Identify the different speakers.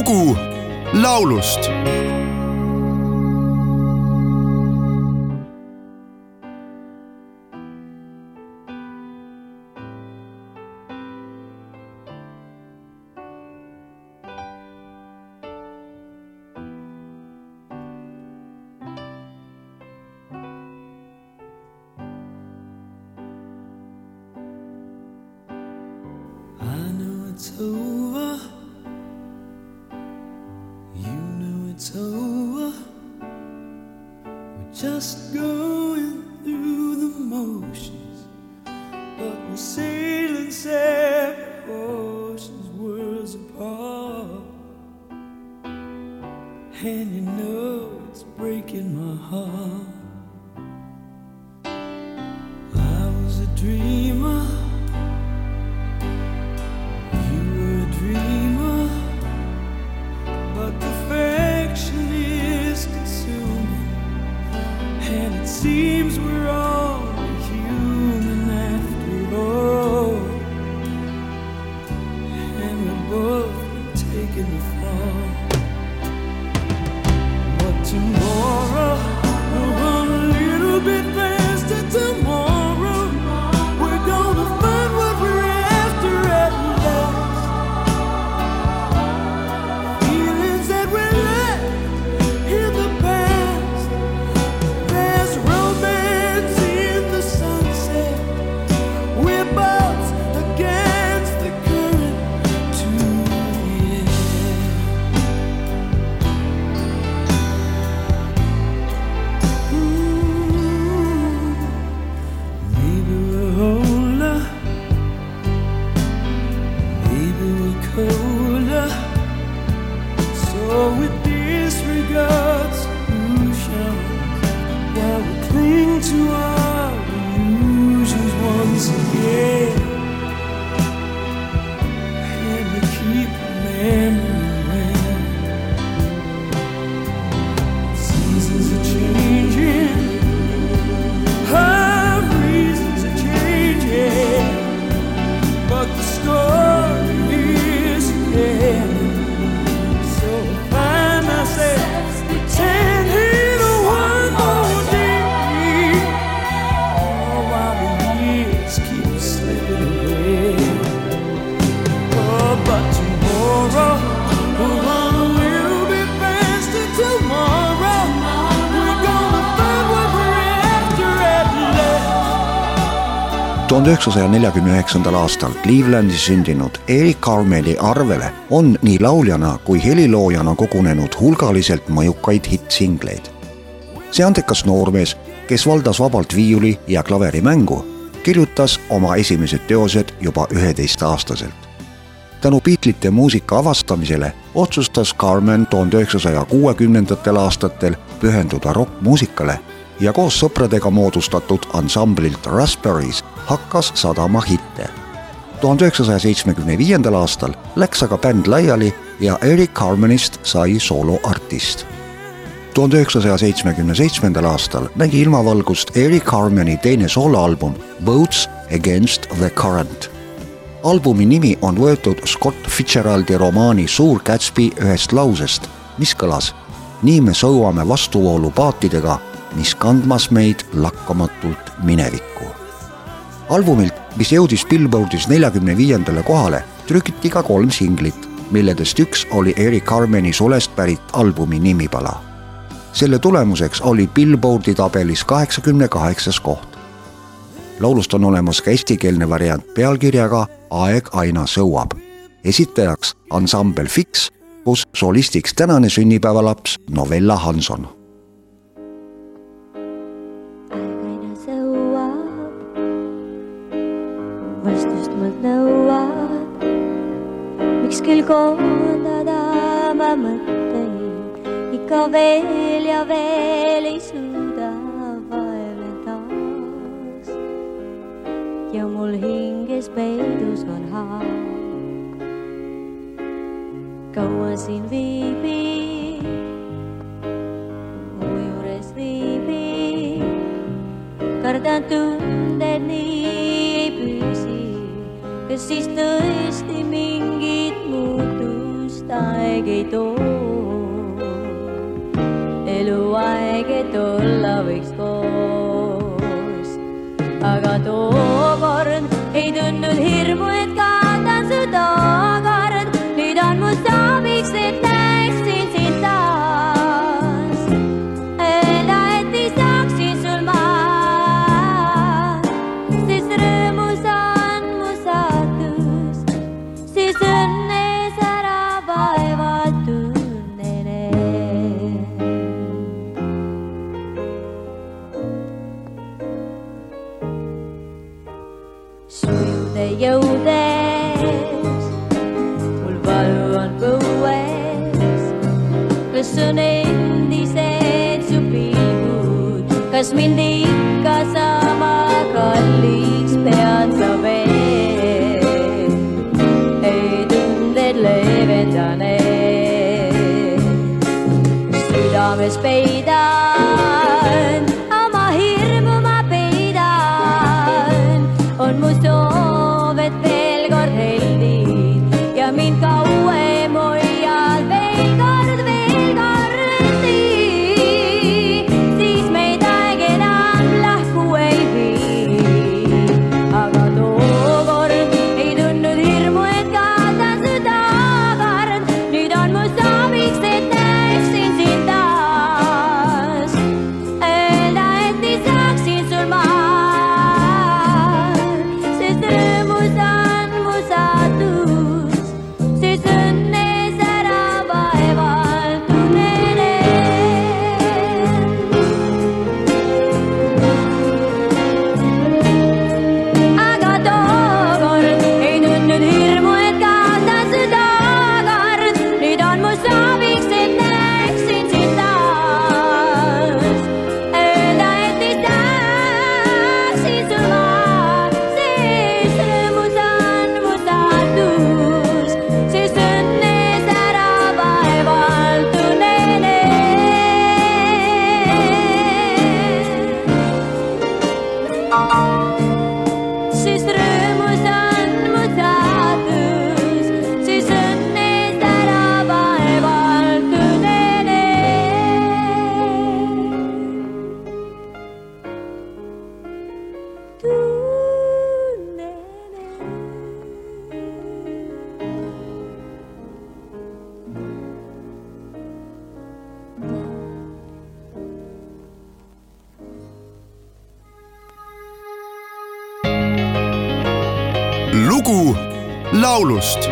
Speaker 1: lugu laulust
Speaker 2: it's over. It's over. We're just going through the motions, but we're sailing separate oceans, worlds apart. And you know it's breaking my heart. Taking the fall. But tomorrow Colder, So it disregards illusions while we cling to our.
Speaker 3: Tuhande üheksasaja neljakümne üheksandal aastal Clevelandis sündinud Eric Carmeli arvele on nii lauljana kui heliloojana kogunenud hulgaliselt mõjukaid hittsingleid. see andekas noormees, kes valdas vabalt viiuli ja klaverimängu, kirjutas oma esimesed teosed juba üheteistaastaselt. tänu Beatlesite muusika avastamisele otsustas Carmen tuhande üheksasaja kuuekümnendatel aastatel pühenduda rokkmuusikale ja koos sõpradega moodustatud ansamblilt Raspberries hakkas sadama hitte. tuhande üheksasaja seitsmekümne viiendal aastal läks aga bänd laiali ja Eric Carmenist sai sooloartist. tuhande üheksasaja seitsmekümne seitsmendal aastal nägi ilmavalgust Eric Carmeni teine sooloalbum Boats Against the Current albumi nimi on võetud Scott Fitzgeraldi romaani Suur Gatsby ühest lausest, mis kõlas. nii me sõuame vastuvoolu paatidega, mis kandmas meid lakkamatult minevikku. albumilt, mis jõudis Billboardis neljakümne viiendale kohale, trükiti ka kolm singlit, milledest üks oli Eric Carmeni sulest pärit albumi nimipala. selle tulemuseks oli Billboardi tabelis kaheksakümne kaheksas koht laulust on olemas ka eestikeelne variant pealkirjaga Aeg aina sõuab. esitajaks ansambel Fix, kus solistiks tänane sünnipäevalaps Novella Hanson.
Speaker 4: Koondada ma mõtteid ikka veel ja veel ei suuda vaevlen taas. ja mul hinges peidus on haak. kaua siin viibib, mu juures viibib kardan tunded nii ei püsi. kas siis tõesti aegeid oo, eluaeg, et olla võiks koos. aga tookord ei tundnud hirmu, et kaotan su tookord, nüüd on mu sooviks, et mulle sõnend ise sobib, kas mind ikka sama kalliks pead sa veel? ei tunded leevendane, südames peidan.
Speaker 1: lugu laulust.